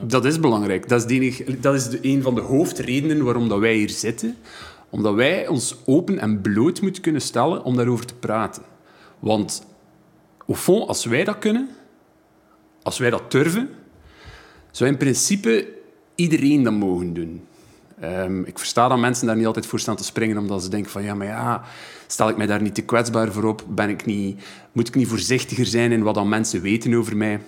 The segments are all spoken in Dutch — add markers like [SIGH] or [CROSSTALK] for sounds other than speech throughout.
Dat is belangrijk. Dat is, de dat is de, een van de hoofdredenen waarom dat wij hier zitten. Omdat wij ons open en bloot moeten kunnen stellen om daarover te praten. Want au fond, als wij dat kunnen, als wij dat durven, zou in principe iedereen dat mogen doen. Ehm, ik versta dat mensen daar niet altijd voor staan te springen, omdat ze denken van ja, maar ja, stel ik mij daar niet te kwetsbaar voor op? Ben ik niet, moet ik niet voorzichtiger zijn in wat dan mensen weten over mij?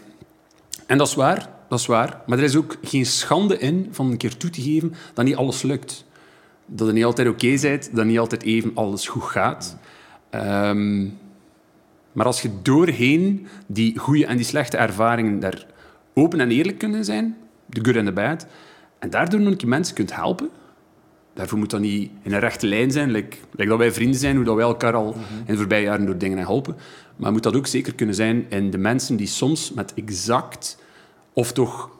En dat is waar, dat is waar. Maar er is ook geen schande in van een keer toe te geven dat niet alles lukt. Dat het niet altijd oké okay bent, dat niet altijd even alles goed gaat. Ehm, maar als je doorheen die goede en die slechte ervaringen daar open en eerlijk kunnen zijn, de good en de bad, en daardoor nog een mensen kunt helpen, daarvoor moet dat niet in een rechte lijn zijn, like, dat wij vrienden zijn, hoe dat wij elkaar al in de voorbije jaren door dingen helpen. Maar moet dat ook zeker kunnen zijn in de mensen die soms met exact of toch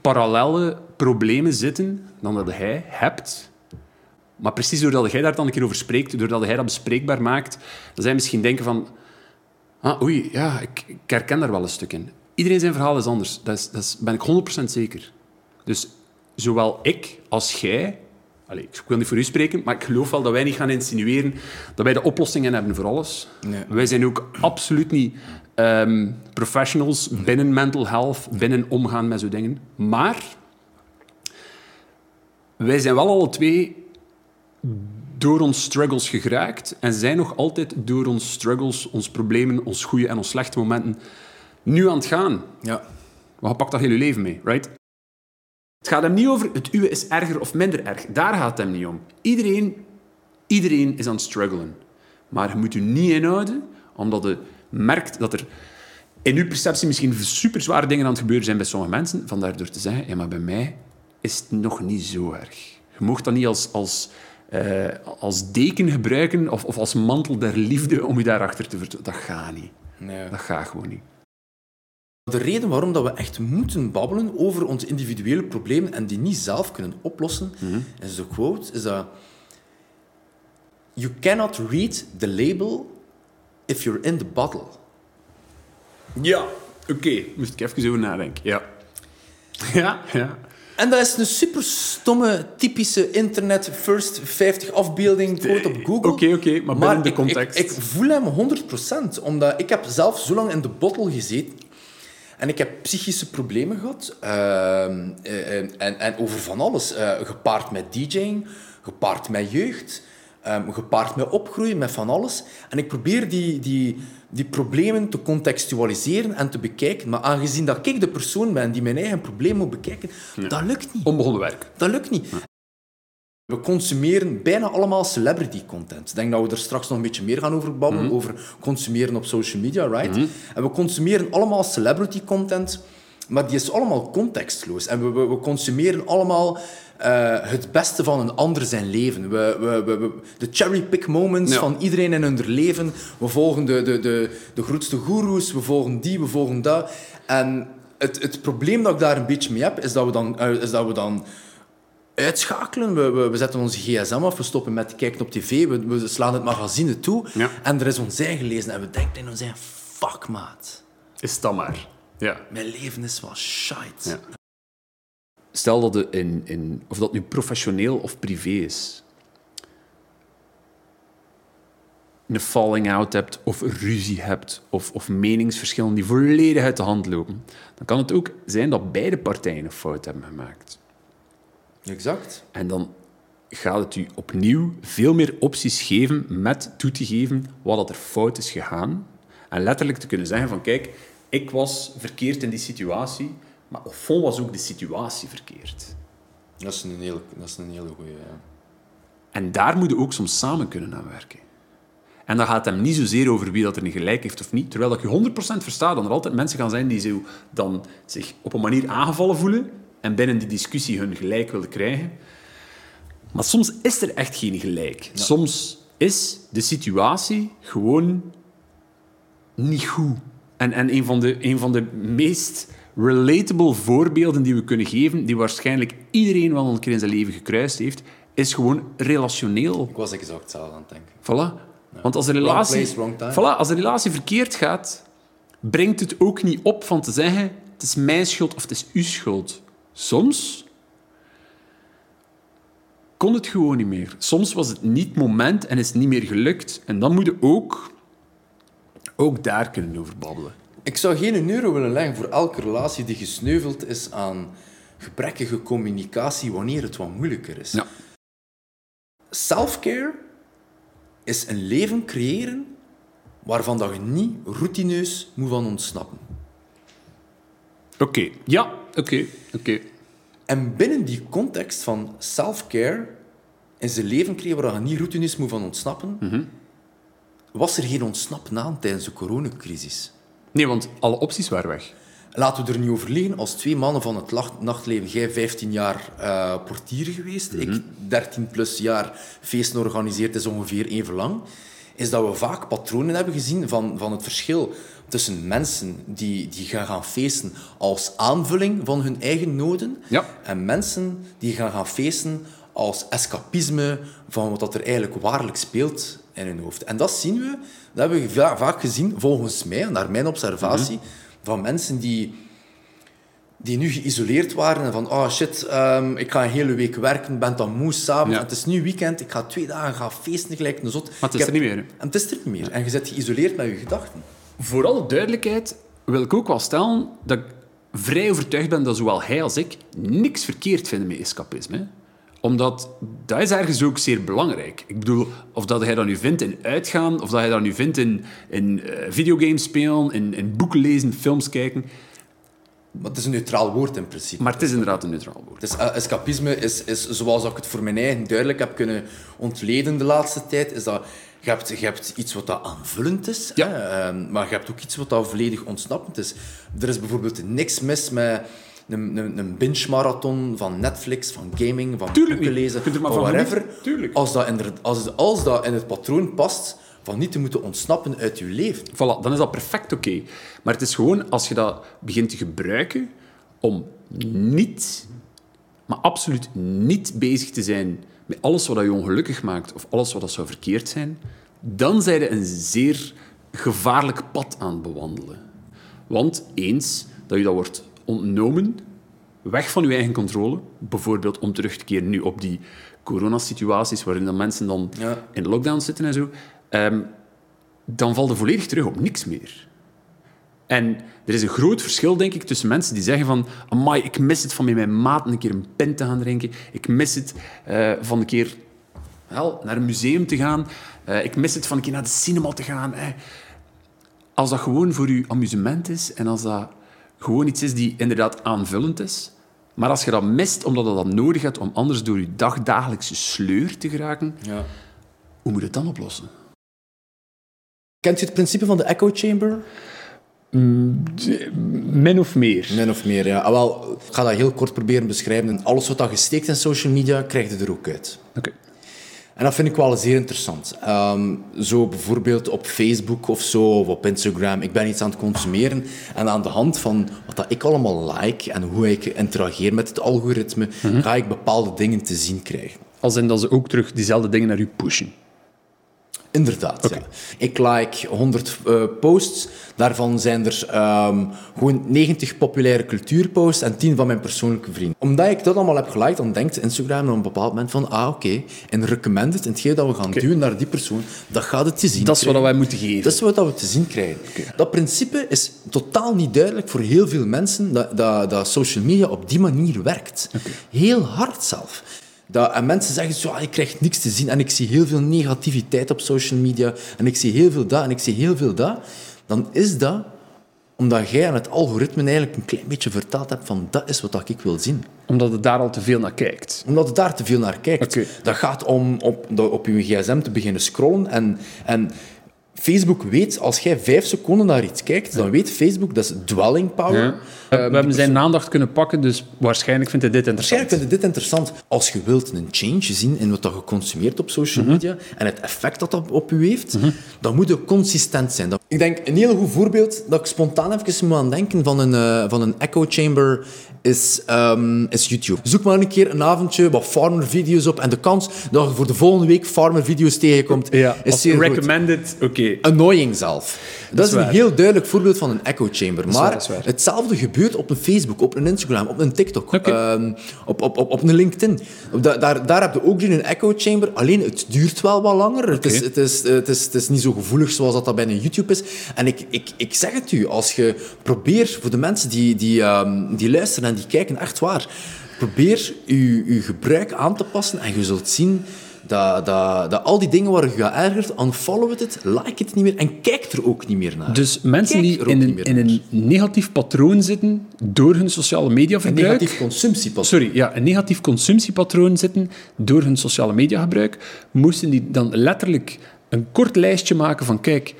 parallele problemen zitten dan dat jij hebt. Maar precies doordat jij daar dan een keer over spreekt, doordat jij dat bespreekbaar maakt, dat zij misschien denken van... Ah, oei, ja, ik, ik herken daar wel een stuk in. Iedereen zijn verhaal is anders. Dat, is, dat is, ben ik 100% zeker. Dus zowel ik als jij... Allez, ik wil niet voor u spreken, maar ik geloof wel dat wij niet gaan insinueren dat wij de oplossingen hebben voor alles. Nee. Wij zijn ook absoluut niet Ehm, professionals binnen mental health, binnen omgaan met zo'n dingen. Maar wij zijn wel alle twee door ons struggles geraakt en zijn nog altijd door ons struggles, ons problemen, ons goede en ons slechte momenten nu aan het gaan. Ja. Maar pakt dat hele leven mee, right? Het gaat hem niet over het uwe is erger of minder erg. Daar gaat het hem niet om. Iedereen, iedereen is aan het struggelen. Maar je moet je niet inhouden, omdat de merkt dat er in uw perceptie misschien super zware dingen aan het gebeuren zijn bij sommige mensen, vandaar door te zeggen, ja, maar bij mij is het nog niet zo erg. Je mocht dat niet als, als, uh, als deken gebruiken of, of als mantel der liefde om je daarachter te vertellen. Dat gaat niet. Nee. Dat gaat gewoon niet. De reden waarom dat we echt moeten babbelen over onze individuele problemen en die niet zelf kunnen oplossen, mm -hmm. is de quote, is dat You cannot read the label if you're in the bottle. Ja, oké. Moest ik even over nadenken. Ja. [LAUGHS] Ja, ja. En dat is een super stomme, typische internet first 50 afbeelding quote op Google. Oké, oké, maar binnen de context. Ik, ik, voel hem 100%, omdat ik heb zelf zo lang in de bottle gezeten. En ik heb psychische problemen gehad. Uh, en, en, over van alles. Uh, gepaard met DJing, gepaard met jeugd. Um, gepaard met opgroeien, met van alles. En ik probeer die, die, die problemen te contextualiseren en te bekijken. Maar aangezien dat ik de persoon ben die mijn eigen probleem moet bekijken, dat lukt niet. Onbegonnen werk. Dat lukt niet. We consumeren bijna allemaal celebrity content. Ik denk dat we er straks nog een beetje meer gaan over babbelen, mhm. over consumeren op social media, right? Mhm. En we consumeren allemaal celebrity content, maar die is allemaal contextloos. En we, we consumeren allemaal uh, het beste van een ander zijn leven. We, we, we, de cherry-pick moments van iedereen in hun leven. We volgen de, de, de, de grootste goeroes, we volgen die, we volgen dat. En het, het probleem dat ik daar een beetje mee heb, is dat we dan, uh, is dat we dan uitschakelen. We, we, we, zetten onze gsm af, we stoppen met kijken op tv, we, we slaan het magazine toe. En er is ons zijn gelezen en we denken in ons zijn, fuck maat. Is dat maar. Ja. Mijn leven is wel shite. Ja stel dat het in, in, of dat nu professioneel of privé is, een falling out hebt of ruzie hebt of, of meningsverschillen die volledig uit de hand lopen, dan kan het ook zijn dat beide partijen een fout hebben gemaakt. Exact. En dan gaat het u opnieuw veel meer opties geven met toe te geven wat dat er fout is gegaan. En letterlijk te kunnen zeggen van kijk, ik was verkeerd in die situatie, maar op fond was ook de situatie verkeerd. Dat is een hele, dat is een hele goede. Ja. En daar moeten we ook soms samen kunnen aan werken. En dan gaat het hem niet zozeer over wie dat er niet gelijk heeft of niet. Terwijl ik je 100% versta dat er altijd mensen gaan zijn die zo dan zich op een manier aangevallen voelen en binnen die discussie hun gelijk willen krijgen. Maar soms is er echt geen gelijk. Soms is de situatie gewoon niet goed. En, en een, van de, een van de meest relatable voorbeelden die we kunnen geven, die waarschijnlijk iedereen wel een keer in zijn leven gekruist heeft, is gewoon relationeel. Ik was exact hetzelfde aan het denken. Voilà. Want als een, relatie, voilà, als een relatie verkeerd gaat, brengt het ook niet op van te zeggen het is mijn schuld of het is uw schuld. Soms kon het gewoon niet meer. Soms was het niet het moment en is het niet meer gelukt. En dan moet je ook, ook daar kunnen over babbelen. Ik zou geen euro willen leggen voor elke relatie die gesneuveld is aan gebrekkige communicatie wanneer het wat moeilijker is. Ja. Self-care is een leven creëren waarvan dat je niet routineus moet van ontsnappen. Oké, ja, oké, oké. En binnen die context van self-care is een leven creëren waar je niet routineus moet van ontsnappen, was er geen ontsnappen aan tijdens de coronacrisis. Nee, want alle opties waren weg. Laten we er niet over liegen. Als twee mannen van het nachtleven, jij 15 jaar eh, portier geweest, ik 13 plus jaar feesten organiseerd, is ongeveer even lang, is dat we vaak patronen hebben gezien van, van het verschil tussen mensen die, die gaan gaan feesten als aanvulling van hun eigen noden Ja. en mensen die gaan gaan feesten als escapisme van wat dat er eigenlijk waarlijk speelt in hun hoofd. En dat zien we, dat hebben we va- vaak gezien, volgens mij, naar mijn observatie, van mensen die, die nu geïsoleerd waren en van, oh shit, ehm, ik ga een hele week werken, ben dan moe s'avonds, Ja. het is nu weekend, ik ga twee dagen gaan feesten gelijk een zot. Maar het is er niet meer, hè? En het is er niet meer. En je zit geïsoleerd met je gedachten. Voor alle duidelijkheid wil ik ook wel stellen dat ik vrij overtuigd ben dat zowel hij als ik niks verkeerd vinden met escapisme. Omdat dat is ergens ook zeer belangrijk. Ik bedoel, of dat hij dat nu vindt in uitgaan, of dat hij dat nu vindt in, in eh, videogames spelen, in, in boeken lezen, films kijken. Maar het is een neutraal woord in principe. Maar het is inderdaad een neutraal woord. Dus eh, escapisme is, is, zoals ik het voor mijn eigen duidelijk heb kunnen ontleden de laatste tijd, is dat je hebt, je hebt iets wat dat aanvullend is, Ja. hè, ehm, maar je hebt ook iets wat dat volledig ontsnappend is. Er is bijvoorbeeld niks mis met een, een, een binge-marathon van Netflix, van gaming, van Tuurlijk boeken niet. lezen, van whatever. Als dat, inderdaad- als, als dat in het patroon past van niet te moeten ontsnappen uit je leven. Voilà, dan is dat perfect oké. Maar het is gewoon als je dat begint te gebruiken om niet, maar absoluut niet bezig te zijn met alles wat je ongelukkig maakt of alles wat dat zou verkeerd zijn, dan zijn je een zeer gevaarlijk pad aan het bewandelen. Want eens dat je dat wordt ontnomen, weg van je eigen controle, bijvoorbeeld om terug te keren nu op die coronasituaties waarin dan mensen dan Ja. in lockdown zitten en zo, ehm, dan valt er volledig terug op niks meer. En er is een groot verschil, denk ik, tussen mensen die zeggen van amai, ik mis het van met mijn maat een keer een pint te gaan drinken. Ik mis het eh, van een keer wel, naar een museum te gaan. Eh, ik mis het van een keer naar de cinema te gaan. Eh. Als dat gewoon voor je amusement is en als dat gewoon iets is die inderdaad aanvullend is, maar als je dat mist omdat je dat nodig hebt om anders door je dagdagelijkse sleur te geraken, Ja. hoe moet je het dan oplossen? Kent je het principe van de echo chamber? Min of meer. Min of meer, ja. Ah, wel, ik ga dat heel kort proberen beschrijven. En alles wat je steekt in social media, krijg je er ook uit. Oké. En dat vind ik wel zeer interessant. Ehm, zo bijvoorbeeld op Facebook of zo, of op Instagram. Ik ben iets aan het consumeren. En aan de hand van wat dat ik allemaal like en hoe ik interageer met het algoritme, ga ik bepaalde dingen te zien krijgen. Als in dat ze ook terug diezelfde dingen naar u pushen. Inderdaad, ja. Ik like 100 eh, posts. Daarvan zijn er ehm, gewoon 90 populaire cultuurposts en 10 van mijn persoonlijke vrienden. Omdat ik dat allemaal heb geliked, dan denkt Instagram op een bepaald moment van ah, oké, en recommended, en hetgeen dat we gaan duwen naar die persoon, dat gaat het te zien Dat is wat wij moeten geven. Dat is wat we te zien krijgen. Dat principe is totaal niet duidelijk voor heel veel mensen dat, dat, dat social media op die manier werkt. Heel hard zelf. Dat, en mensen zeggen zo, ah, ik krijg niks te zien en ik zie heel veel negativiteit op social media en ik zie heel veel dat en ik zie heel veel dat. Dan is dat omdat jij aan het algoritme eigenlijk een klein beetje verteld hebt van dat is wat ik wil zien Omdat het daar al te veel naar kijkt. omdat het daar te veel naar kijkt. Dat gaat om op, op je gsm te beginnen scrollen. En, en Facebook weet, als jij vijf seconden naar iets kijkt, dan weet Facebook, dat is dwelling power. Ja. We hebben zijn aandacht kunnen pakken, dus waarschijnlijk vindt hij dit interessant. Waarschijnlijk vind je dit interessant. Als je wilt een change zien in wat dat je consumeert op social Mhm. media en het effect dat dat op je heeft, dan moet je consistent zijn. Ik denk een heel goed voorbeeld dat ik spontaan even moet aan denken van een, eh, van een echo chamber is, ehm, is YouTube. Zoek maar een keer een avondje wat farmer-video's op en de kans dat je voor de volgende week farmer-video's tegenkomt is zeer recommended, oké. Annoying zelf. Dat, is, een heel duidelijk voorbeeld van een echo chamber. Maar waar. hetzelfde gebeurt op een Facebook, op een Instagram, op een TikTok, ehm, op, op, op, op een LinkedIn. Da- daar, daar heb je ook een echo chamber. Alleen het duurt wel wat langer. Het, is, het, is, het, is, het is niet zo gevoelig zoals dat, dat bij een YouTube is. En ik, ik, ik zeg het u, als je probeert, voor de mensen die, die, ehm, die luisteren en die kijken, echt waar, probeer je, je gebruik aan te passen en je zult zien dat, dat, dat al die dingen waar je je ergert, unfollow het, like het niet meer en kijk er ook niet meer naar. Dus mensen Kijk die in een, in een negatief patroon zitten door hun sociale media Een verbruik... negatief consumptiepatroon. Sorry, ja, een negatief consumptiepatroon zitten door hun sociale mediagebruik, moesten die dan letterlijk een kort lijstje maken van kijk,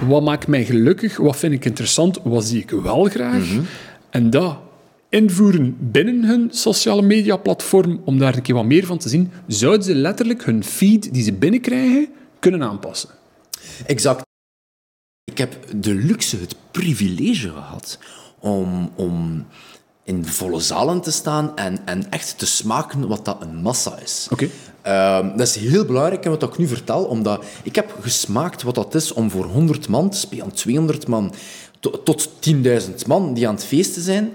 wat maakt mij gelukkig, wat vind ik interessant, wat zie ik wel graag, en dat invoeren binnen hun sociale media platform om daar een keer wat meer van te zien, zouden ze letterlijk hun feed die ze binnenkrijgen kunnen aanpassen. Exact. Ik heb de luxe, het privilege gehad om, om in volle zalen te staan en, en echt te smaken wat dat een massa is. Oké. Ehm, dat is heel belangrijk in wat ik nu vertel, omdat ik heb gesmaakt wat dat is om voor 100 man te spelen, 200 man, to- tot 10.000 man die aan het feesten zijn.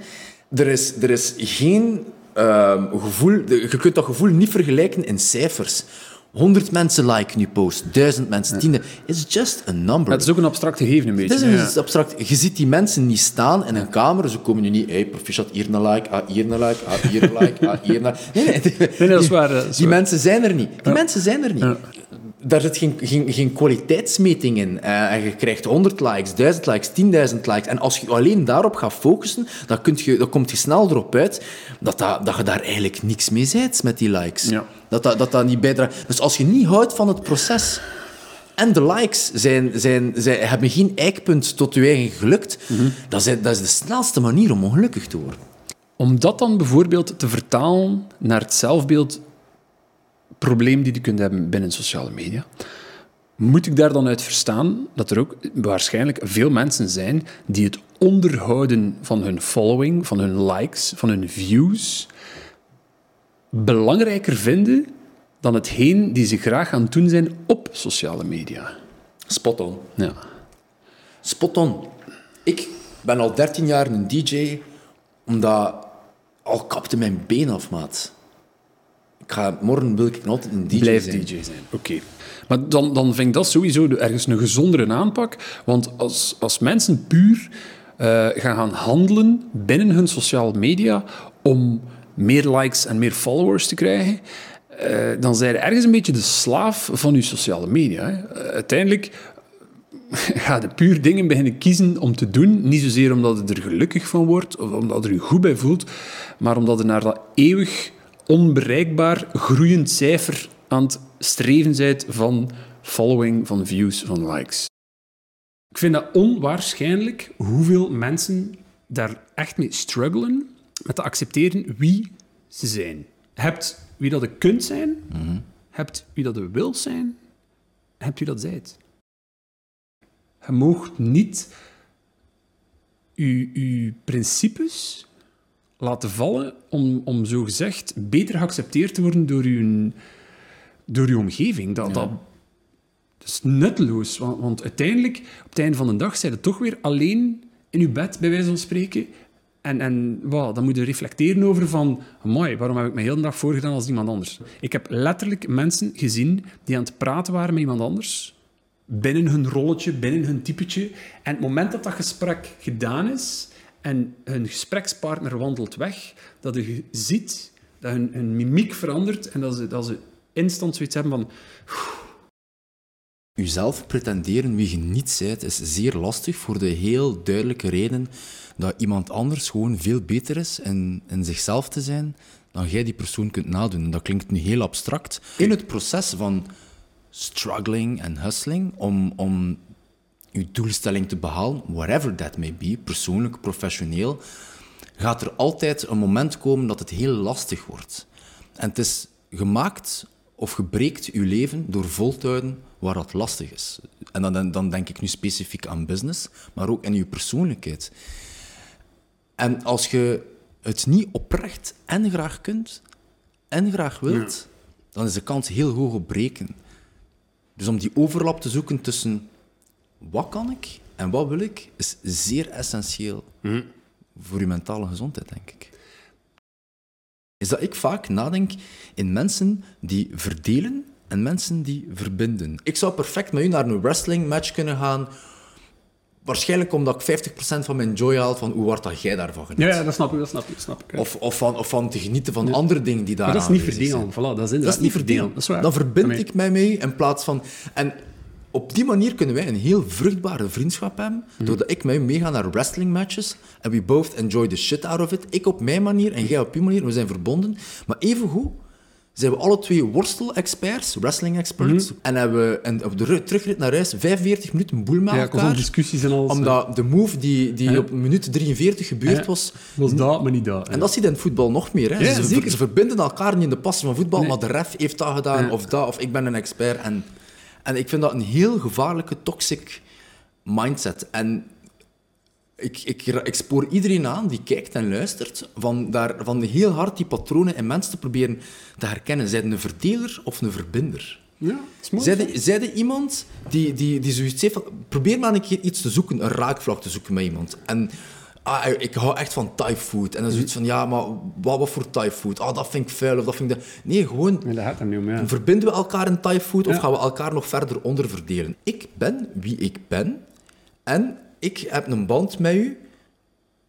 Er is, er is geen ehm, gevoel, je kunt dat gevoel niet vergelijken in cijfers. 100 mensen liken je post, 1000 mensen, 10. It's just a number. Het is ook een abstract gegeven, een beetje. Het is abstract. Je ziet die mensen niet staan in een kamer. Ze komen nu niet, hey, proficiat, hier een like, ah, hier een like, ah, hier een like, ah, hier een like. Nee, nee, die, Nee, nee, dat is waar, [LAUGHS] dat is die waar. mensen zijn er niet. Die mensen zijn er niet. Daar zit geen, geen, geen kwaliteitsmeting in. Eh, en je krijgt 100 likes, 1000 likes, 10.000 likes. En als je alleen daarop gaat focussen, dan, kunt je, dan komt je snel erop uit dat, dat, dat je daar eigenlijk niks mee zijt met die likes. Ja. Dat, dat, dat dat niet bijdraagt. Dus als je niet houdt van het proces... En de likes zijn, zijn, zijn, hebben geen eikpunt tot je eigen gelukt. dat, is, dat is de snelste manier om ongelukkig te worden. Om dat dan bijvoorbeeld te vertalen naar het zelfbeeld probleem die je kunt hebben binnen sociale media, moet ik daar dan uit verstaan dat er ook waarschijnlijk veel mensen zijn die het onderhouden van hun following, van hun likes, van hun views, belangrijker vinden dan hetgeen die ze graag aan het doen zijn op sociale media. Spot on. Ja. Spot on. Ik ben al 13 jaar een DJ, omdat al kapte mijn been af, maat. Ik ga, morgen wil ik nog altijd een DJ Blijf zijn. DJ zijn. Oké. Maar dan, dan vind ik dat sowieso ergens een gezondere aanpak. Want als, als mensen puur eh, gaan gaan handelen binnen hun sociale media om meer likes en meer followers te krijgen, eh, dan zijn je ergens een beetje de slaaf van je sociale media. Hè. Eh, uiteindelijk [LAUGHS] ga je puur dingen beginnen kiezen om te doen. Niet zozeer omdat je er gelukkig van wordt of omdat je je goed bij voelt, maar omdat je naar dat eeuwig onbereikbaar groeiend cijfer aan het streven bent van following, van views, van likes. Ik vind dat onwaarschijnlijk hoeveel mensen daar echt mee struggelen met te accepteren wie ze zijn. Je hebt wie dat je kunt zijn, je hebt wie dat je wilt zijn, hebt wie dat zijt. Je moogt niet je, je principes laten vallen om, om zo gezegd beter geaccepteerd te worden door je, door je omgeving. Dat, dat, dat is nutteloos, want, want uiteindelijk, op het einde van de dag, zijn je toch weer alleen in je bed, bij wijze van spreken. En, en wow, dan moet je reflecteren over van, amai, waarom heb ik me heel de dag voorgedaan als iemand anders? Ik heb letterlijk mensen gezien die aan het praten waren met iemand anders, binnen hun rolletje, binnen hun typetje. En het moment dat dat gesprek gedaan is en hun gesprekspartner wandelt weg, dat je ziet dat hun, hun mimiek verandert en dat ze, dat ze instant zoiets hebben van... Uzelf pretenderen wie je niet bent, is zeer lastig voor de heel duidelijke reden dat iemand anders gewoon veel beter is in, in zichzelf te zijn dan jij die persoon kunt nadoen. En dat klinkt nu heel abstract. In het proces van struggling en hustling om, om je doelstelling te behalen, whatever that may be, persoonlijk, professioneel, gaat er altijd een moment komen dat het heel lastig wordt. En het is gemaakt of je breekt je leven door vol te houden waar dat lastig is. En dan, dan, dan denk ik nu specifiek aan business, maar ook in je persoonlijkheid. En als je het niet oprecht en graag kunt en graag wilt, dan is de kans heel hoog op breken. Dus om die overlap te zoeken tussen wat kan ik en wat wil ik, is zeer essentieel voor je mentale gezondheid, denk ik. Is dat ik vaak nadenk in mensen die verdelen en mensen die verbinden. Ik zou perfect met u naar een wrestling match kunnen gaan. Waarschijnlijk omdat ik 50% van mijn joy haal van hoe hard dat jij daarvan geniet. Ja, ja, dat snap ik, dat snap ik. Snap ik. Of, of, van, of van te genieten van andere dingen die daar maar dat is niet zijn. verdelen. Voilà, dat is inderdaad Dat is niet verdelen. Dat is waar. Dan verbind ik mij mee in plaats van... En op die manier kunnen wij een heel vruchtbare vriendschap hebben, Mhm. doordat ik met u meega naar wrestling matches en we both enjoy the shit out of it. Ik op mijn manier en jij op je manier. We zijn verbonden. Maar evengoed zijn we alle twee worstel-experts, wrestling-experts. Mhm. En hebben we en op de ru- terugrit naar huis 45 minuten boel met Ja, elkaar. discussies en alles. omdat de move die, die op minuut 43 gebeurd was, was dat, maar niet dat. en dat zie je in het voetbal nog meer. Hè. Ja, ze, zeker. ze verbinden elkaar niet in de passie van voetbal, Nee. maar de ref heeft dat gedaan, of dat, of ik ben een expert. En, en ik vind dat een heel gevaarlijke, toxic mindset. En ik, ik, ik spoor iedereen aan die kijkt en luistert, van, daar, van heel hard die patronen in mensen te proberen te herkennen. Zijn een verdeler of een verbinder? Ja, dat is mooi. Zijde, zijde iemand die, die, die zoiets heeft van... Probeer maar een keer iets te zoeken, een raakvlak te zoeken met iemand. En ah, ik hou echt van Thai food. En dan zoiets van, ja, maar wat, wat voor Thai food? Ah, dat vind ik vuil of dat vind ik... Dat... Nee, gewoon... Ja, dat gaat er niet om, ja. Verbinden we elkaar in Thai food of Ja. gaan we elkaar nog verder onderverdelen? Ik ben wie ik ben en ik heb een band met u,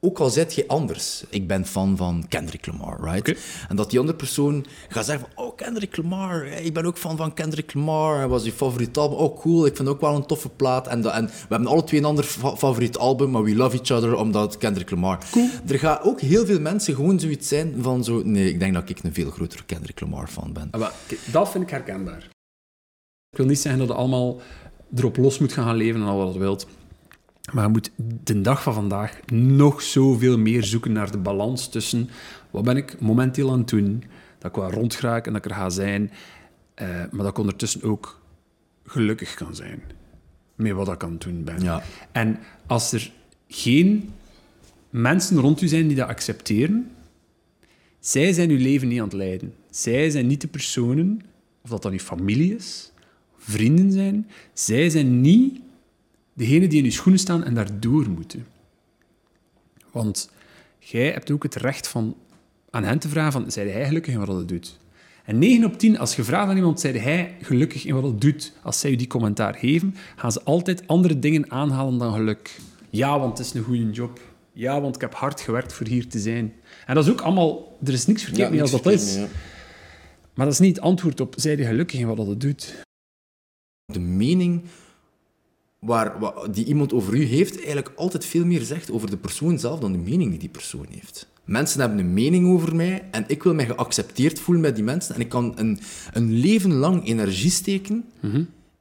ook al zit je anders. Ik ben fan van Kendrick Lamar, right? En dat die andere persoon gaat zeggen van, oh, Kendrick Lamar, ik ben ook fan van Kendrick Lamar. Hij was je favoriet album. Oh, cool, ik vind het ook wel een toffe plaat. En, dat, en we hebben alle twee een ander fa- favoriet album, maar we love each other omdat Kendrick Lamar. Cool. Er gaan ook heel veel mensen gewoon zoiets zijn van zo, nee, ik denk dat ik een veel grotere Kendrick Lamar fan ben. Ah, dat vind ik herkenbaar. Ik wil niet zeggen dat je allemaal erop los moet gaan leven en al wat je wilt. Maar je moet de dag van vandaag nog zoveel meer zoeken naar de balans tussen wat ben ik momenteel aan het doen, dat ik wel rondgraak en dat ik er ga zijn, eh, maar dat ik ondertussen ook gelukkig kan zijn met wat ik aan het doen ben. Ja. En als er geen mensen rond u zijn die dat accepteren, zij zijn uw leven niet aan het leiden. Zij zijn niet de personen, of dat dan uw familie is, vrienden zijn, zij zijn niet degene die in uw schoenen staan en daardoor moeten. Want jij hebt ook het recht van aan hen te vragen van, zijn hij gelukkig in wat hij doet? En 9 op 10, als je vraagt aan iemand, zei hij gelukkig in wat hij doet, als zij u die commentaar geven, gaan ze altijd andere dingen aanhalen dan geluk. Ja, want het is een goede job. Ja, want ik heb hard gewerkt voor hier te zijn. En dat is ook allemaal... Er is niks verkeerd mee als dat is. Maar dat is niet het antwoord op, zij die gelukkig in wat dat doet. De mening waar, wa- die iemand over u heeft, eigenlijk altijd veel meer zegt over de persoon zelf dan de mening die die persoon heeft. Mensen hebben een mening over mij en ik wil mij geaccepteerd voelen bij die mensen. En ik kan een, een leven lang energie steken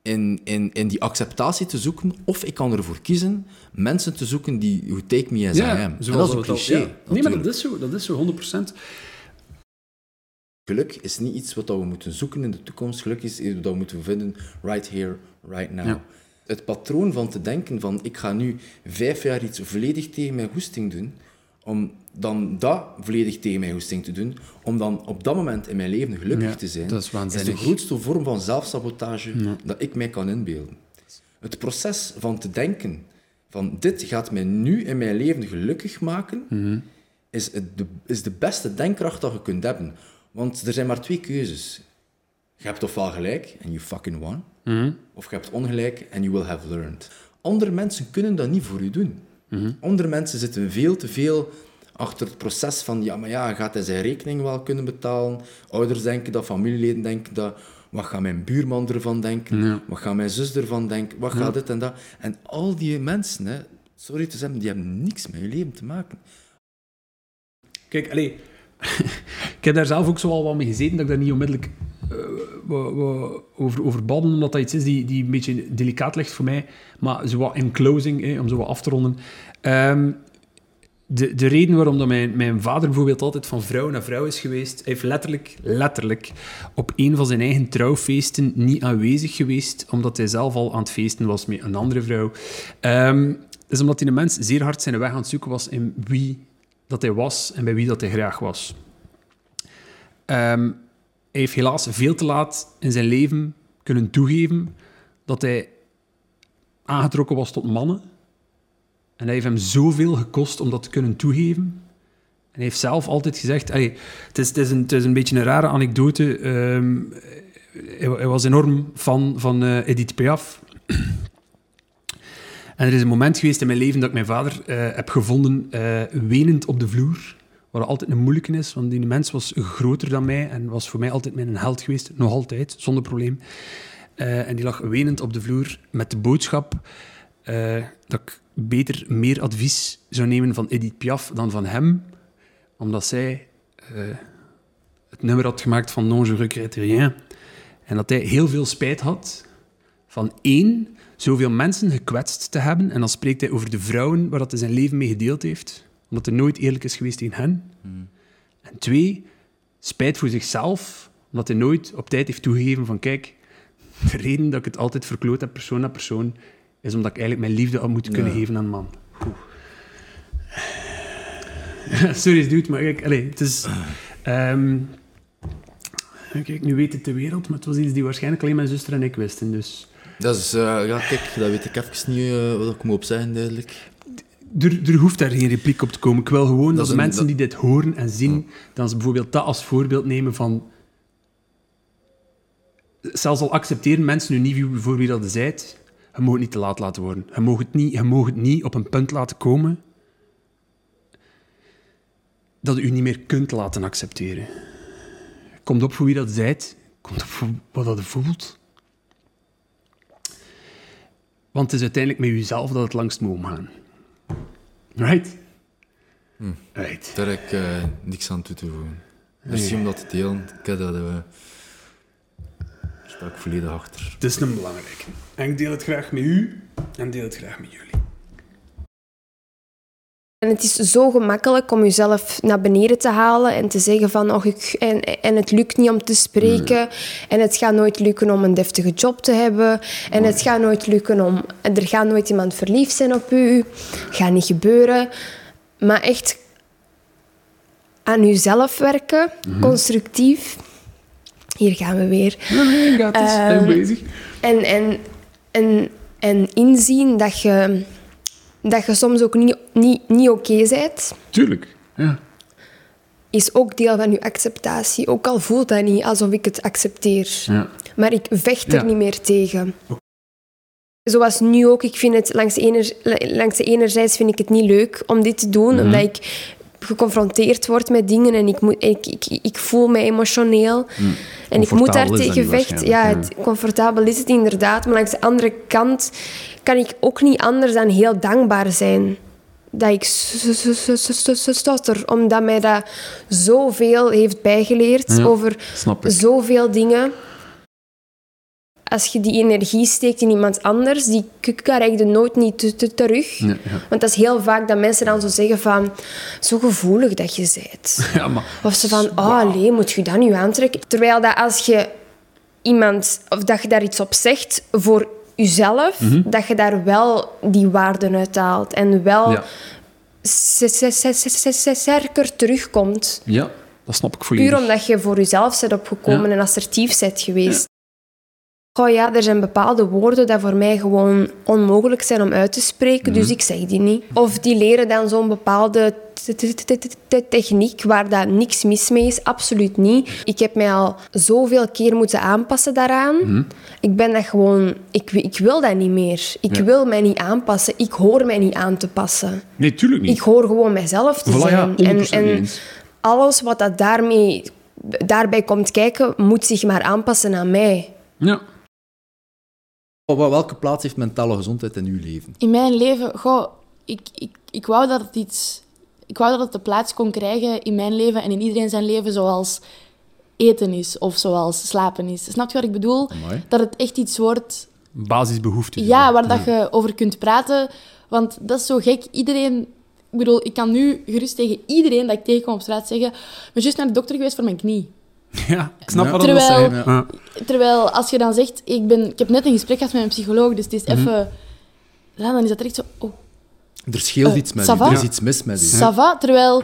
in, in, in die acceptatie te zoeken. Of ik kan ervoor kiezen mensen te zoeken die who take me as I am. En dat is een al- cliché. ja. Nee, maar dat is zo, dat is zo 100%. Geluk is niet iets wat we moeten zoeken in de toekomst. Geluk is iets wat we moeten vinden right here, right now. Ja. Het patroon van te denken van ik ga nu vijf jaar iets volledig tegen mijn goesting doen, om dan dat volledig tegen mijn goesting te doen, om dan op dat moment in mijn leven gelukkig Ja, te zijn, dat is de grootste vorm van zelfsabotage dat ik mij kan inbeelden. Het proces van te denken van dit gaat mij nu in mijn leven gelukkig maken, Mhm. is, het de, is de beste denkkracht dat je kunt hebben. Want er zijn maar twee keuzes. Je hebt ofwel gelijk en you fucking won, Mhm. of je hebt ongelijk en you will have learned. Andere mensen kunnen dat niet voor u doen. Mhm. Andere mensen zitten veel te veel achter het proces van ja, maar ja, gaat hij zijn rekening wel kunnen betalen? Ouders denken dat, familieleden denken dat. Wat gaat mijn buurman ervan denken? Ja. Wat gaat mijn zus ervan denken? Wat gaat dit en dat? En al die mensen, hè, sorry te zeggen, die hebben niks met je leven te maken. Kijk, allee, [LAUGHS] ik heb daar zelf ook zo al wat mee gezeten, dat ik daar niet onmiddellijk over, over babbelen, omdat dat iets is die, die een beetje delicaat ligt voor mij. Maar zo wat in closing, om zo wat af te ronden. Ehm, de, de reden waarom dat mijn, mijn vader bijvoorbeeld altijd van vrouw naar vrouw is geweest, hij heeft letterlijk, letterlijk op een van zijn eigen trouwfeesten niet aanwezig geweest, omdat hij zelf al aan het feesten was met een andere vrouw. Ehm, is omdat hij een mens zeer hard zijn weg aan het zoeken was in wie dat hij was en bij wie dat hij graag was. Ehm, hij heeft helaas veel te laat in zijn leven kunnen toegeven dat hij aangetrokken was tot mannen. En dat heeft hem zoveel gekost om dat te kunnen toegeven. En hij heeft zelf altijd gezegd... Het, is, het, is een, het is een beetje een rare anekdote. Ehm, hij, hij, was enorm fan van uh, Edith Piaf. en er is een moment geweest in mijn leven dat ik mijn vader uh, heb gevonden uh, wenend op de vloer. Wat altijd een moeilijke is, want die mens was groter dan mij en was voor mij altijd mijn held geweest. Nog altijd, zonder probleem. en die lag wenend op de vloer met de boodschap dat ik beter meer advies zou nemen van Edith Piaf dan van hem, omdat zij uh, het nummer had gemaakt van Non je rien. En dat hij heel veel spijt had van één, zoveel mensen gekwetst te hebben. En dan spreekt hij over de vrouwen waar dat hij zijn leven mee gedeeld heeft, omdat hij nooit eerlijk is geweest tegen hen. Hmm. En twee, spijt voor zichzelf, omdat hij nooit op tijd heeft toegegeven van kijk, de reden dat ik het altijd verkloot heb, persoon na persoon, is omdat ik eigenlijk mijn liefde had moeten kunnen Ja. geven aan een man. [LAUGHS] Sorry, dude, maar kijk, allez, het is... ehm, kijk, nu weet het de wereld, maar het was iets die waarschijnlijk alleen mijn zuster en ik wisten, dus... Dat is, eh, ja, kijk, dat weet ik even niet eh, wat ik moet op zeggen, duidelijk. Er, er hoeft daar geen repliek op te komen. Ik wil gewoon dat, de een- mensen dat- die dit horen en zien, dan ze bijvoorbeeld dat als voorbeeld nemen van... Zelfs al accepteren mensen nu niet voor wie dat je zijt, je mag het niet te laat laten worden. Je mag het niet, je mag het niet op een punt laten komen dat je je niet meer kunt laten accepteren. Komt op voor wie dat zijt. Komt op voor wat dat voelt. Want het is uiteindelijk met jezelf dat het langst moet omgaan. Right? Right. Daar heb ik eh, niks aan toe te voegen. Merci om dat te delen. Ik heb dat... eh daar sta ik volledig achter. Het is een belangrijke. En ik deel het graag met u en deel het graag met jullie. En het is zo gemakkelijk om jezelf naar beneden te halen en te zeggen van oh, ik, en, en het lukt niet om te spreken en het gaat nooit lukken om een deftige job te hebben en het gaat nooit lukken om er gaat nooit iemand verliefd zijn op u, gaat niet gebeuren. Maar echt aan jezelf werken, constructief. Hier gaan we weer. [LAUGHS] Nee, nee, gaat het. Ben bezig. En, en, en, en inzien dat je, dat je soms ook niet, niet, niet oké bent, Tuurlijk. Ja. is ook deel van je acceptatie. Ook al voelt dat niet alsof ik het accepteer. Ja. Maar ik vecht er Ja. niet meer tegen. Zoals nu ook, ik vind het langs de, ene, langs de enerzijds vind ik het niet leuk om dit te doen, Mhm. omdat ik geconfronteerd word met dingen en ik, moet, ik, ik, ik voel me emotioneel. En ik moet daar tegen vechten. Ja, het, comfortabel is het inderdaad. Maar langs de andere kant kan ik ook niet anders dan heel dankbaar zijn dat ik stotter. Omdat mij dat zoveel heeft bijgeleerd Ja, over zoveel dingen. Als je die energie steekt in iemand anders, die k- krijg je nooit niet te- te- terug. Ja. Want dat is heel vaak dat mensen dan zo zeggen van... Zo gevoelig dat je bent. [LAUGHS] Ja, maar... Of ze van, oh nee, moet je dat nu aantrekken? Terwijl dat als je iemand, of dat je daar iets op zegt voor jezelf, dat je daar wel die waarden uit haalt. En wel Ja. sterker terugkomt. ja, dat snap ik volledig. Puur omdat je voor jezelf bent opgekomen Ja. en assertief bent geweest. Oh ja, er zijn bepaalde woorden die voor mij gewoon onmogelijk zijn om uit te spreken, Mhm. dus ik zeg die niet. Of die leren dan zo'n bepaalde techniek waar dat niks mis mee is, absoluut niet. Ik heb mij al zoveel keer moeten aanpassen daaraan. Mhm. Ik ben dat gewoon... Ik, ik wil dat niet meer. Ik Ja. wil mij niet aanpassen. Ik hoor mij niet aan te passen. Nee, tuurlijk niet. Ik hoor gewoon mijzelf te Voilà, zijn. 100% en, en alles wat dat daarmee, daarbij komt kijken, moet zich maar aanpassen aan mij. Ja. Wel- Welke plaats heeft mentale gezondheid in uw leven? In mijn leven, goh, ik, ik, ik wou dat het iets... Ik wou dat het de plaats kon krijgen in mijn leven en in iedereen zijn leven zoals eten is of zoals slapen is. Snap je wat ik bedoel? Amai. Dat het echt iets wordt Basisbehoeften. ja, waar dat je over kunt praten. Want dat is zo gek. Iedereen Ik bedoel, ik kan nu gerust tegen iedereen dat ik tegenkom op straat zeggen... Ik ben juist naar de dokter geweest voor mijn knie. Ja, ik snap Ja. wat dat Terwijl- zei. Ja. Terwijl als je dan zegt... Ik, ben, ik heb net een gesprek gehad met mijn psycholoog, dus het is Mhm. even... Ja, dan is dat echt zo... Oh, Er scheelt Eh, iets met u. Er is iets mis met u. ça va, terwijl...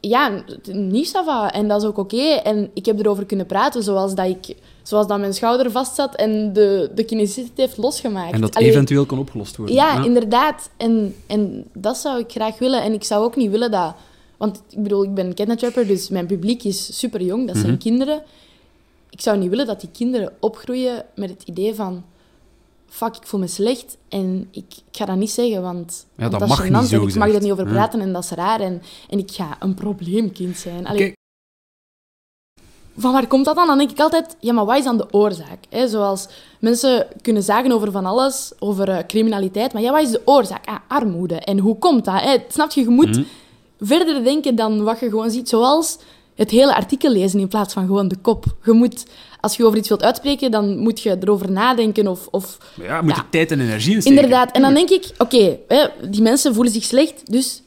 Ja, niet ça va. En dat is ook oké. En ik heb erover kunnen praten, zoals dat, ik, zoals dat mijn schouder vastzat en de, de kinesist het heeft losgemaakt. En dat Allee, eventueel kan opgelost worden. Ja, inderdaad. En, en dat zou ik graag willen. En ik zou ook niet willen dat... Want ik bedoel, ik ben kidnapper, dus mijn publiek is super jong. Dat Mhm. zijn kinderen. Ik zou niet willen dat die kinderen opgroeien met het idee van... Fuck, ik voel me slecht en ik, ik ga dat niet zeggen, want, Ja, dat want mag is niet, zo ik mag er niet over Ja. praten en dat is raar. En, en ik ga een probleemkind zijn. Allee, Kijk. van waar komt dat dan? Dan denk ik altijd, ja, maar wat is dan de oorzaak? Hè? Zoals mensen kunnen zagen over van alles, over eh, criminaliteit, maar ja, wat is de oorzaak? Ah, armoede. En hoe komt dat? Hè? Snap je, je moet Mhm. Verder denken dan wat je gewoon ziet, zoals het hele artikel lezen in plaats van gewoon de kop. Je moet, als je over iets wilt uitspreken, dan moet je erover nadenken of... of ja, moet Ja. er tijd en energie in steken. Inderdaad. En dan denk ik, oké, die mensen voelen zich slecht, dus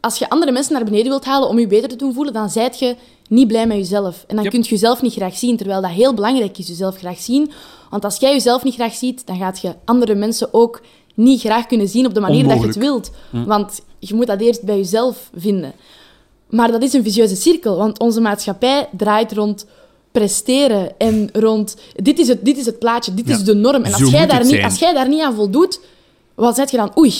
als je andere mensen naar beneden wilt halen om je beter te doen voelen, dan zijt je niet blij met jezelf. En dan Yep. kun je jezelf niet graag zien, terwijl dat heel belangrijk is, jezelf graag zien. Want als jij jezelf niet graag ziet, dan gaat je andere mensen ook niet graag kunnen zien op de manier dat je het wilt. Want je moet dat eerst bij jezelf vinden. Maar dat is een vicieuze cirkel, want onze maatschappij draait rond presteren en rond... Dit is het, dit is het plaatje, dit Ja. is de norm. En als jij, daar niet, als jij daar niet aan voldoet, wat zeg je dan? Oei,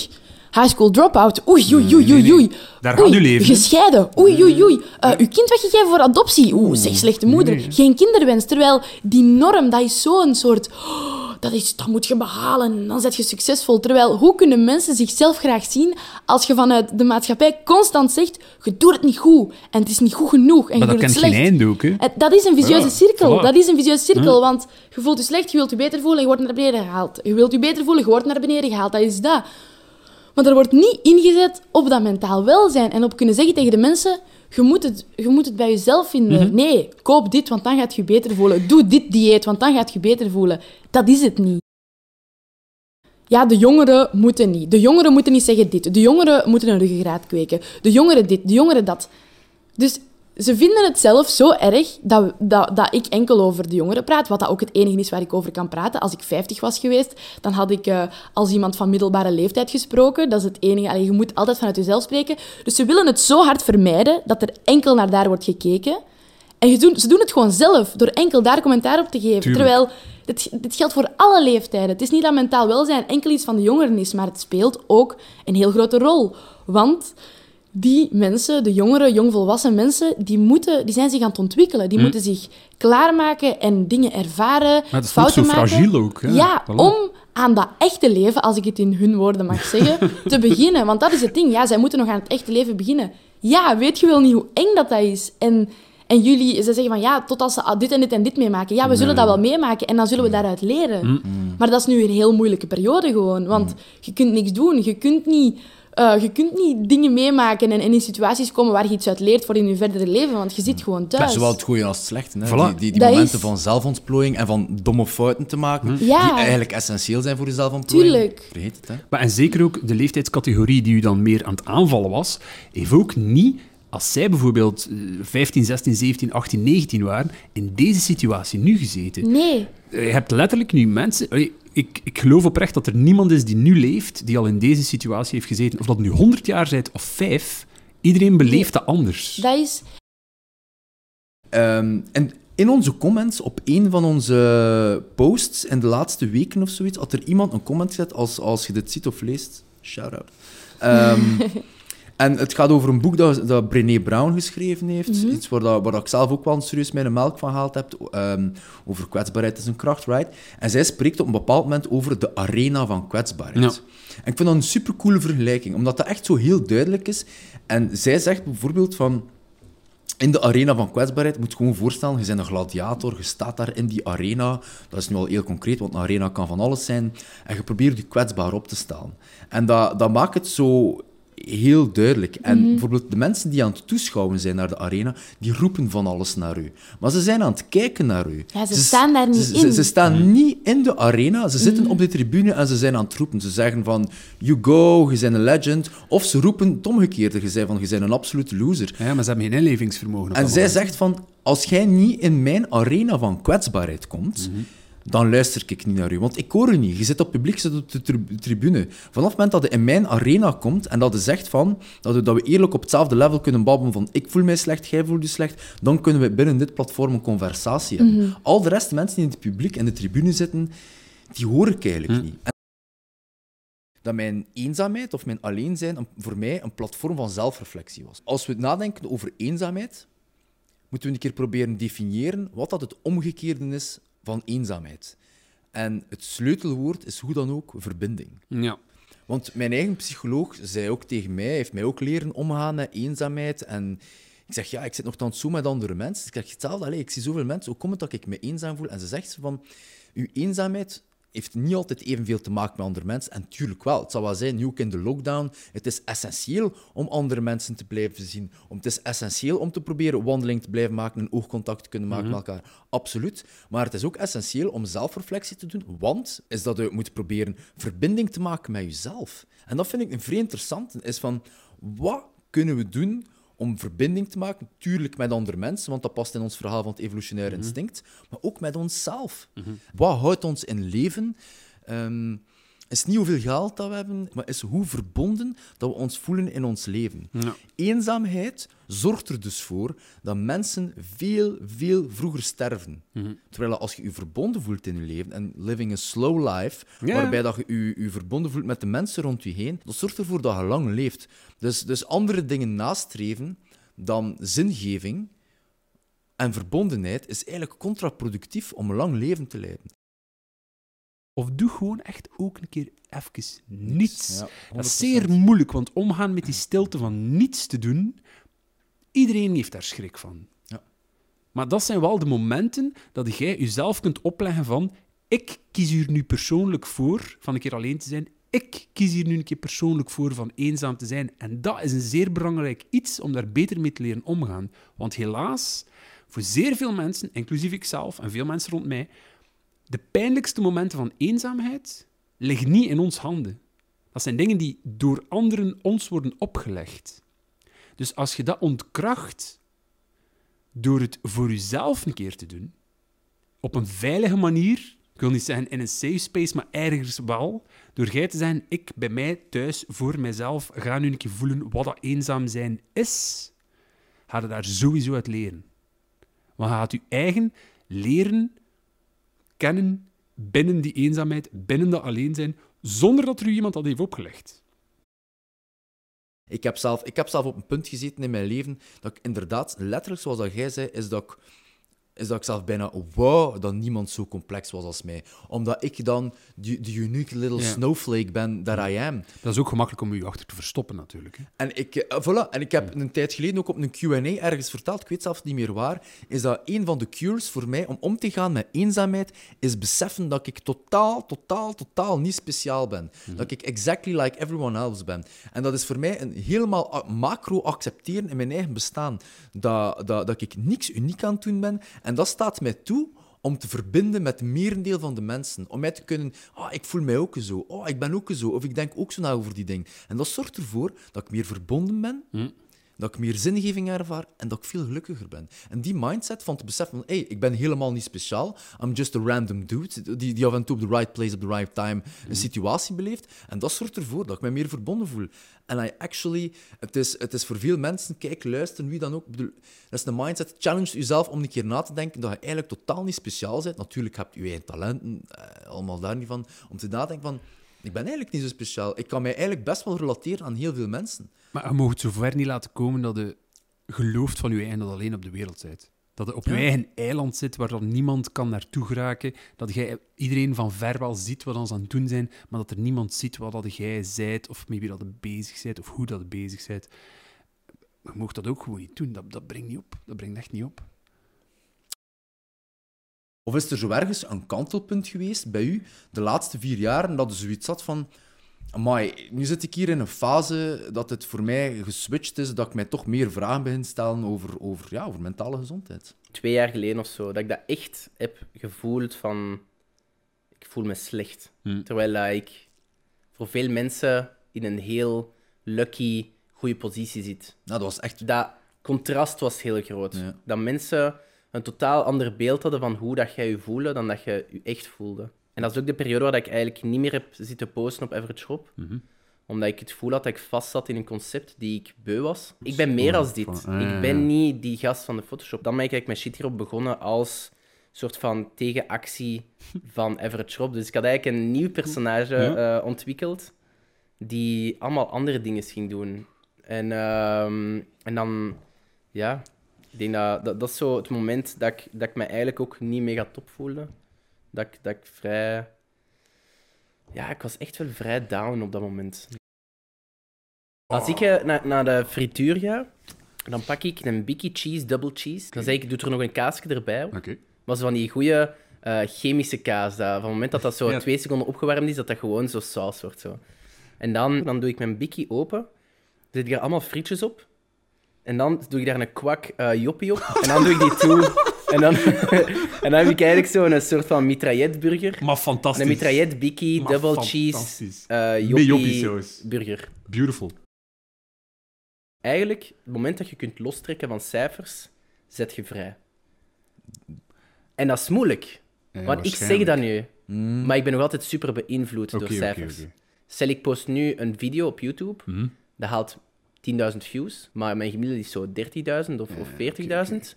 high school dropout. Oei, oei, oei, oei, oei. Daar gaat Oei, uw leven? Gescheiden. Oei, oei, oei. Uh, uw kind weggegeven voor adoptie. Oeh, zeg, slechte moeder. Geen kinderwens. Terwijl die norm, dat is zo'n soort... oh, dat, is, dat moet je behalen en dan zet je succesvol. Terwijl, hoe kunnen mensen zichzelf graag zien als je vanuit de maatschappij constant zegt je doet het niet goed en het is niet goed genoeg en Maar je dat doet het geen slecht. einde ook, hè. En Dat is een vicieuze Ja, cirkel. voilà. Dat is een vicieuze cirkel, want je voelt je slecht, je wilt je beter voelen en je wordt naar beneden gehaald. Je wilt je beter voelen, je wordt naar beneden gehaald. Dat is dat. Maar er wordt niet ingezet op dat mentaal welzijn en op kunnen zeggen tegen de mensen: je moet het, je moet het bij jezelf vinden. Nee, koop dit, want dan gaat je je beter voelen. Doe dit dieet, want dan gaat je je beter voelen. Dat is het niet. Ja, de jongeren moeten niet. De jongeren moeten niet zeggen dit. De jongeren moeten een ruggengraat kweken. De jongeren dit, de jongeren dat. Dus ze vinden het zelf zo erg dat, dat, dat ik enkel over de jongeren praat, wat dat ook het enige is waar ik over kan praten. Als ik 50 was geweest, dan had ik eh, als iemand van middelbare leeftijd gesproken. Dat is het enige. Allee, je moet altijd vanuit jezelf spreken. Dus ze willen het zo hard vermijden dat er enkel naar daar wordt gekeken. En je doen, ze doen het gewoon zelf, door enkel daar commentaar op te geven. Tuurlijk. Terwijl, dit, dit geldt voor alle leeftijden. Het is niet dat mentaal welzijn enkel iets van de jongeren is, maar het speelt ook een heel grote rol. Want die mensen, de jongere, jongvolwassen mensen, die, moeten, die zijn zich aan het ontwikkelen. Die moeten zich klaarmaken en dingen ervaren, Maar het is ook fouten zo maken. fragiel ook. Hè. Ja, Voilà. om aan dat echte leven, als ik het in hun woorden mag zeggen, [LAUGHS] te beginnen. Want dat is het ding. Ja, zij moeten nog aan het echte leven beginnen. Ja, weet je wel niet hoe eng dat, dat is? En, en jullie, ze zeggen van ja, tot als ze dit en dit en dit meemaken. Ja, we zullen dat wel meemaken en dan zullen we daaruit leren. Maar dat is nu een heel moeilijke periode gewoon. Want je kunt niks doen. Je kunt niet... eh, je kunt niet dingen meemaken en, en in situaties komen waar je iets uit leert voor in je verdere leven, want je zit gewoon Dat thuis. is zowel het goede als het slechte. Hè? Voilà. Die, die, momenten is- van zelfontplooiing en van domme fouten te maken, Ja. die eigenlijk essentieel zijn voor je zelfontplooiing. Tuurlijk. Vergeet het, hè. Maar en zeker ook de leeftijdscategorie die u dan meer aan het aanvallen was, heeft ook niet, als zij bijvoorbeeld eh, 15, 16, 17, 18, 19 waren, in deze situatie nu gezeten. Nee. Je hebt letterlijk nu mensen... Ik, ik geloof oprecht dat er niemand is die nu leeft, die al in deze situatie heeft gezeten. Of dat nu 100 jaar bent of 5, iedereen beleeft dat anders. Dat is... Ehm, en in onze comments op een van onze posts in de laatste weken of zoiets, had er iemand een comment gezet als, als je dit ziet of leest. Shout-out. Ehm, [LAUGHS] en het gaat over een boek dat, dat Brené Brown geschreven heeft. Iets waar, dat, waar dat ik zelf ook wel serieus mijn melk van gehaald heb. ehm, over kwetsbaarheid is een kracht, right? En zij spreekt op een bepaald moment over de arena van kwetsbaarheid. Ja. En ik vind dat een supercoole vergelijking, omdat dat echt zo heel duidelijk is. En zij zegt bijvoorbeeld van... In de arena van kwetsbaarheid moet je gewoon voorstellen, je bent een gladiator, je staat daar in die arena. Dat is nu al heel concreet, want een arena kan van alles zijn. En je probeert je kwetsbaar op te stellen. En dat, dat maakt het zo heel duidelijk. En bijvoorbeeld de mensen die aan het toeschouwen zijn naar de arena, die roepen van alles naar u. Maar ze zijn aan het kijken naar u. Ja, ze staan daar niet ze, in. Ze, staan niet in de arena, ze zitten op de tribune en ze zijn aan het roepen. Ze zeggen van, you go, je bent een legend. Of ze roepen het omgekeerde, je zei van, je bent een absolute loser. Ja, maar ze hebben geen inlevingsvermogen. En zij moment. zegt van, als jij niet in mijn arena van kwetsbaarheid komt, dan luister ik niet naar u. Want ik hoor u niet. Je zit op publiek, je zit op de tri- tribune. Vanaf het moment dat je in mijn arena komt en dat je zegt van, dat we, dat we eerlijk op hetzelfde level kunnen babbelen van ik voel mij slecht, jij voelt je slecht, dan kunnen we binnen dit platform een conversatie hebben. Al de rest, mensen die in het publiek en de tribune zitten, die hoor ik eigenlijk niet. En dat mijn eenzaamheid of mijn alleen zijn voor mij een platform van zelfreflectie was. Als we nadenken over eenzaamheid, moeten we een keer proberen definiëren wat dat het omgekeerde is van eenzaamheid. En het sleutelwoord is hoe dan ook verbinding. Ja. Want mijn eigen psycholoog zei ook tegen mij, heeft mij ook leren omgaan met eenzaamheid. En ik zeg, ja, ik zit nog zo met andere mensen. Ik zeg hetzelfde, allee, ik zie zoveel mensen, hoe komt het dat ik me eenzaam voel? En ze zegt van, uw eenzaamheid heeft niet altijd evenveel te maken met andere mensen. En tuurlijk wel, het zal wel zijn, nu ook in de lockdown, het is essentieel om andere mensen te blijven zien. Om, het is essentieel om te proberen wandeling te blijven maken, een oogcontact te kunnen maken met elkaar. Absoluut. Maar het is ook essentieel om zelfreflectie te doen, want is dat je moet proberen verbinding te maken met jezelf. En dat vind ik een vrij interessant, is van, wat kunnen we doen om verbinding te maken, tuurlijk met andere mensen, want dat past in ons verhaal van het evolutionair instinct, maar ook met onszelf. Wat houdt ons in leven? Ehm, is niet hoeveel geld dat we hebben, maar is hoe verbonden dat we ons voelen in ons leven. Ja. Eenzaamheid zorgt er dus voor dat mensen veel, veel vroeger sterven. Terwijl als je je verbonden voelt in je leven en living a slow life, waarbij dat je je, je verbonden voelt met de mensen rond je heen, dat zorgt ervoor dat je lang leeft. Dus, dus andere dingen nastreven dan zingeving en verbondenheid is eigenlijk contraproductief om een lang leven te leiden. Of doe gewoon echt ook een keer even niets. Ja, dat is 100%. zeer moeilijk, want omgaan met die stilte van niets te doen, iedereen heeft daar schrik van. Ja. Maar dat zijn wel de momenten dat jij jezelf kunt opleggen van ik kies hier nu persoonlijk voor van een keer alleen te zijn. Ik kies hier nu een keer persoonlijk voor van eenzaam te zijn. En dat is een zeer belangrijk iets om daar beter mee te leren omgaan. Want helaas, voor zeer veel mensen, inclusief ikzelf en veel mensen rond mij, de pijnlijkste momenten van eenzaamheid liggen niet in ons handen. Dat zijn dingen die door anderen ons worden opgelegd. Dus als je dat ontkracht door het voor jezelf een keer te doen, op een veilige manier, ik wil niet zeggen in een safe space, maar ergens wel, door jij te zeggen, ik bij mij thuis voor mijzelf ga nu een keer voelen wat dat eenzaam zijn is, ga je daar sowieso uit leren. Want je gaat je eigen leren kennen binnen die eenzaamheid, binnen dat alleen zijn, zonder dat er u iemand dat heeft opgelegd. Ik heb, zelf, ik heb zelf op een punt gezeten in mijn leven dat ik inderdaad, letterlijk zoals dat jij zei, is dat ik, is dat ik zelf bijna wou dat niemand zo complex was als mij. Omdat ik dan de, unique little Ja. snowflake ben that I am. Dat is ook gemakkelijk om u achter te verstoppen, natuurlijk. Hè. En ik, eh, voilà. en ik heb een tijd geleden ook op een Q&A ergens verteld, ik weet zelf niet meer waar, is dat een van de cures voor mij om om te gaan met eenzaamheid, is beseffen dat ik totaal, totaal, totaal niet speciaal ben. Dat ik exactly like everyone else ben. En dat is voor mij een helemaal macro accepteren in mijn eigen bestaan. Dat, dat, dat ik niks uniek aan het doen ben. En dat staat mij toe om te verbinden met het merendeel van de mensen. Om mij te kunnen, ah, ik voel mij ook zo. Oh, ik ben ook zo. Of ik denk ook zo na over die dingen. En dat zorgt ervoor dat ik meer verbonden ben, dat ik meer zingeving ervaar en dat ik veel gelukkiger ben. En die mindset van te beseffen van, hey, ik ben helemaal niet speciaal. I'm just a random dude die, die af en toe op the right place, at the right time een situatie beleeft. En dat zorgt ervoor dat ik mij meer verbonden voel. En I actually, het is, het is voor veel mensen, kijk, luister, wie dan ook, bedoel, dat is een mindset. Challenge jezelf om een keer na te denken dat je eigenlijk totaal niet speciaal bent. Natuurlijk heb je je eigen talenten, eh, allemaal daar niet van. Om te nadenken van, ik ben eigenlijk niet zo speciaal. Ik kan mij eigenlijk best wel relateren aan heel veel mensen. Maar je mag het zover niet laten komen dat je gelooft van je eigen dat alleen op de wereld bent. Dat je op je Ja. eigen eiland zit waar dan niemand kan naartoe geraken. Dat jij iedereen van ver wel ziet wat ons aan het doen zijn, maar dat er niemand ziet wat dat jij zijt, of met wie dat je bezig bent, of hoe dat je bezig bent. Je mag dat ook gewoon niet doen. Dat, dat brengt niet op. Dat brengt echt niet op. Of is er zo ergens een kantelpunt geweest bij u de laatste vier jaar dat er zoiets zat van... Maar nu zit ik hier in een fase dat het voor mij geswitcht is, dat ik mij toch meer vragen begin te stellen over, over, ja, over mentale gezondheid. Twee jaar geleden of zo, dat ik dat echt heb gevoeld van... Ik voel me slecht. Hmm. Terwijl ik voor veel mensen in een heel lucky, goede positie zit. Nou, dat was echt... Dat contrast was heel groot. Ja. Dat mensen een totaal ander beeld hadden van hoe dat jij je voelde dan dat je je echt voelde. En dat is ook de periode waar ik eigenlijk niet meer heb zitten posten op Average Rob. Mhm. Omdat ik het gevoel had dat ik vast zat in een concept die ik beu was. Ik ben meer als dit. Ik ben ja. niet die gast van de Photoshop. Dan ben ik eigenlijk met shit hierop begonnen als soort van tegenactie van Average Rob. Dus ik had eigenlijk een nieuw personage eh, ontwikkeld die allemaal andere dingen ging doen. En, ehm, en dan, ja, ik denk dat, dat dat is zo het moment dat ik, dat ik me eigenlijk ook niet mega top voelde. Dat ik, dat ik vrij... Ja, ik was echt wel vrij down op dat moment. Als ik eh, naar, naar de frituur ga, dan pak ik een Biggie Cheese Double Cheese. Dan zeg ik, doe er nog een kaasje erbij. Oké. Maar zo van die goede eh, chemische kaas. Dat van het moment dat dat zo Ja. twee seconden opgewarmd is, dat dat gewoon zo saus wordt. Zo. En dan, dan doe ik mijn bikkie open. Zet ik er allemaal frietjes op. En dan doe ik daar een kwak eh, joppie op. En dan doe ik die toe. En dan, [LAUGHS] en dan heb ik eigenlijk zo een soort van mitrailletburger. Maar fantastisch. Een mitraillet bikkie, Maar double cheese, eh Met joppie burger. Beautiful. Eigenlijk, het moment dat je kunt lostrekken van cijfers, zet je vrij. En dat is moeilijk. Ja, Want ik zeg dat nu. Mm. Maar ik ben nog altijd super beïnvloed door cijfers. Stel, ik post nu een video op YouTube, dat haalt 10.000 views, maar mijn gemiddelde is zo 30.000 of, of 40.000.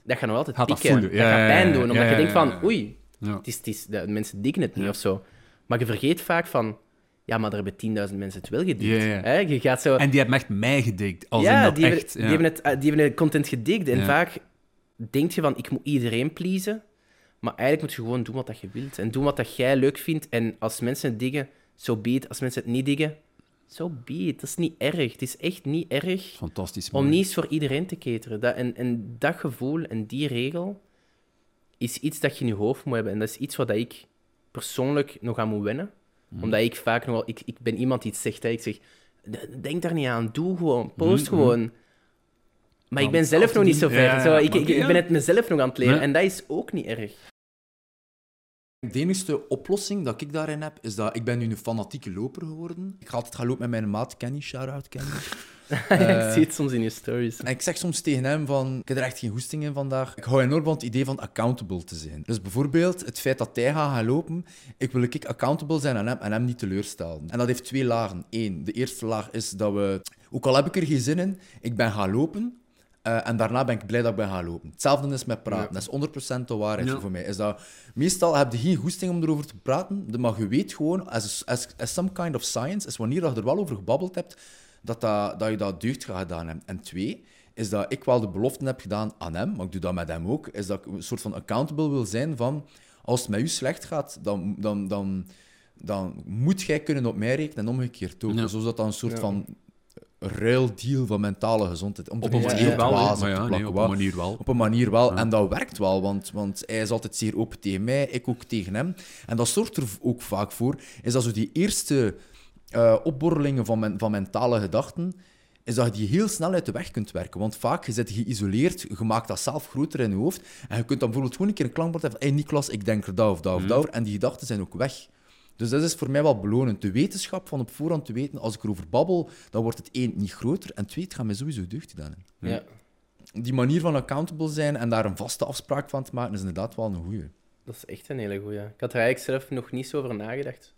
Dat gaat nog altijd Gaat dat pikken. voelen. Dat Ja, gaat ja, pijn ja, doen, ja, omdat ja, je denkt ja, van, ja. oei, Ja. het is, het is, de mensen diggen het niet of zo. Maar je vergeet vaak van, ja, maar er hebben 10.000 mensen het wel gedikt. Ja, ja. Hè? Je gaat zo... En die hebben echt mij gedikt. Als ja, in dat die, echt. hebben, die, ja. hebben het, eh, die hebben de content gedikt. En Ja. vaak denk je van, ik moet iedereen pleasen. Maar eigenlijk moet je gewoon doen wat dat je wilt. En doen wat dat jij leuk vindt. En als mensen het diggen, zo be it. Als mensen het niet diggen, zo be it. Dat is niet erg. Het is echt niet erg Fantastisch. om mooi. niet eens voor iedereen te cateren. Dat, en, en dat gevoel en die regel is iets dat je in je hoofd moet hebben. En dat is iets wat ik persoonlijk nog aan moet wennen. Mhm. Omdat ik vaak nog wel... Ik, ik ben iemand die het zegt, hè. ik zeg... "D- Denk daar niet aan, doe gewoon, post Mhm, gewoon. Maar ik ben zelf nog niet zo ver. Ja, zo, ik, ik, ik ben het mezelf nog aan het leren. En dat is ook niet erg. De enige oplossing dat ik daarin heb, is dat ik ben nu een fanatieke loper geworden. Ik ga altijd gaan lopen met mijn maat Kenny, shout-out Kenny. [LAUGHS] ik zie het soms in je stories. En ik zeg soms tegen hem van, ik heb er echt geen goesting in vandaag. Ik hou enorm van het idee van accountable te zijn. Dus bijvoorbeeld het feit dat hij gaat gaan lopen, ik wil ik accountable zijn aan hem en hem niet teleurstellen. En dat heeft twee lagen. Eén, de eerste laag is dat we, ook al heb ik er geen zin in, ik ben gaan lopen. Eh, en daarna ben ik blij dat ik ben gaan lopen. Hetzelfde is met praten. Dat is 100% de waarheid Ja. voor mij. Is dat, meestal heb je geen goesting om erover te praten, maar je weet gewoon, as, as, as some kind of science, is wanneer je er wel over gebabbeld hebt, dat, dat, dat je dat deugd gaat gedaan hebt. En twee, is dat ik wel de belofte heb gedaan aan hem, maar ik doe dat met hem ook, is dat ik een soort van accountable wil zijn van, als het met u slecht gaat, dan, dan, dan, dan moet jij kunnen op mij rekenen en omgekeerd ook. Ja. Dat dan een soort van ruildeal van mentale gezondheid. Om Op een manier wel. op Maar te ja, nee, plakken, op wat. een manier wel. Op een manier wel. En dat werkt wel, want, want hij is altijd zeer open tegen mij, ik ook tegen hem. En dat zorgt er ook vaak voor, is dat zo die eerste eh, opborrelingen van, men- van mentale gedachten, is dat je die heel snel uit de weg kunt werken. Want vaak, je zit geïsoleerd, je maakt dat zelf groter in je hoofd, en je kunt dan bijvoorbeeld gewoon een keer een klankbord hebben van hey Niklas, ik denk er dat of dat of dat over, en die gedachten zijn ook weg. Dus dat is voor mij wel belonend. De wetenschap van op voorhand te weten, als ik erover babbel, dan wordt het één, niet groter, en twee, het gaat mij sowieso deugd gedaan. Ja, die manier van accountable zijn en daar een vaste afspraak van te maken, is inderdaad wel een goeie. dat is echt een hele goeie. Ik had er eigenlijk zelf nog niet zo over nagedacht.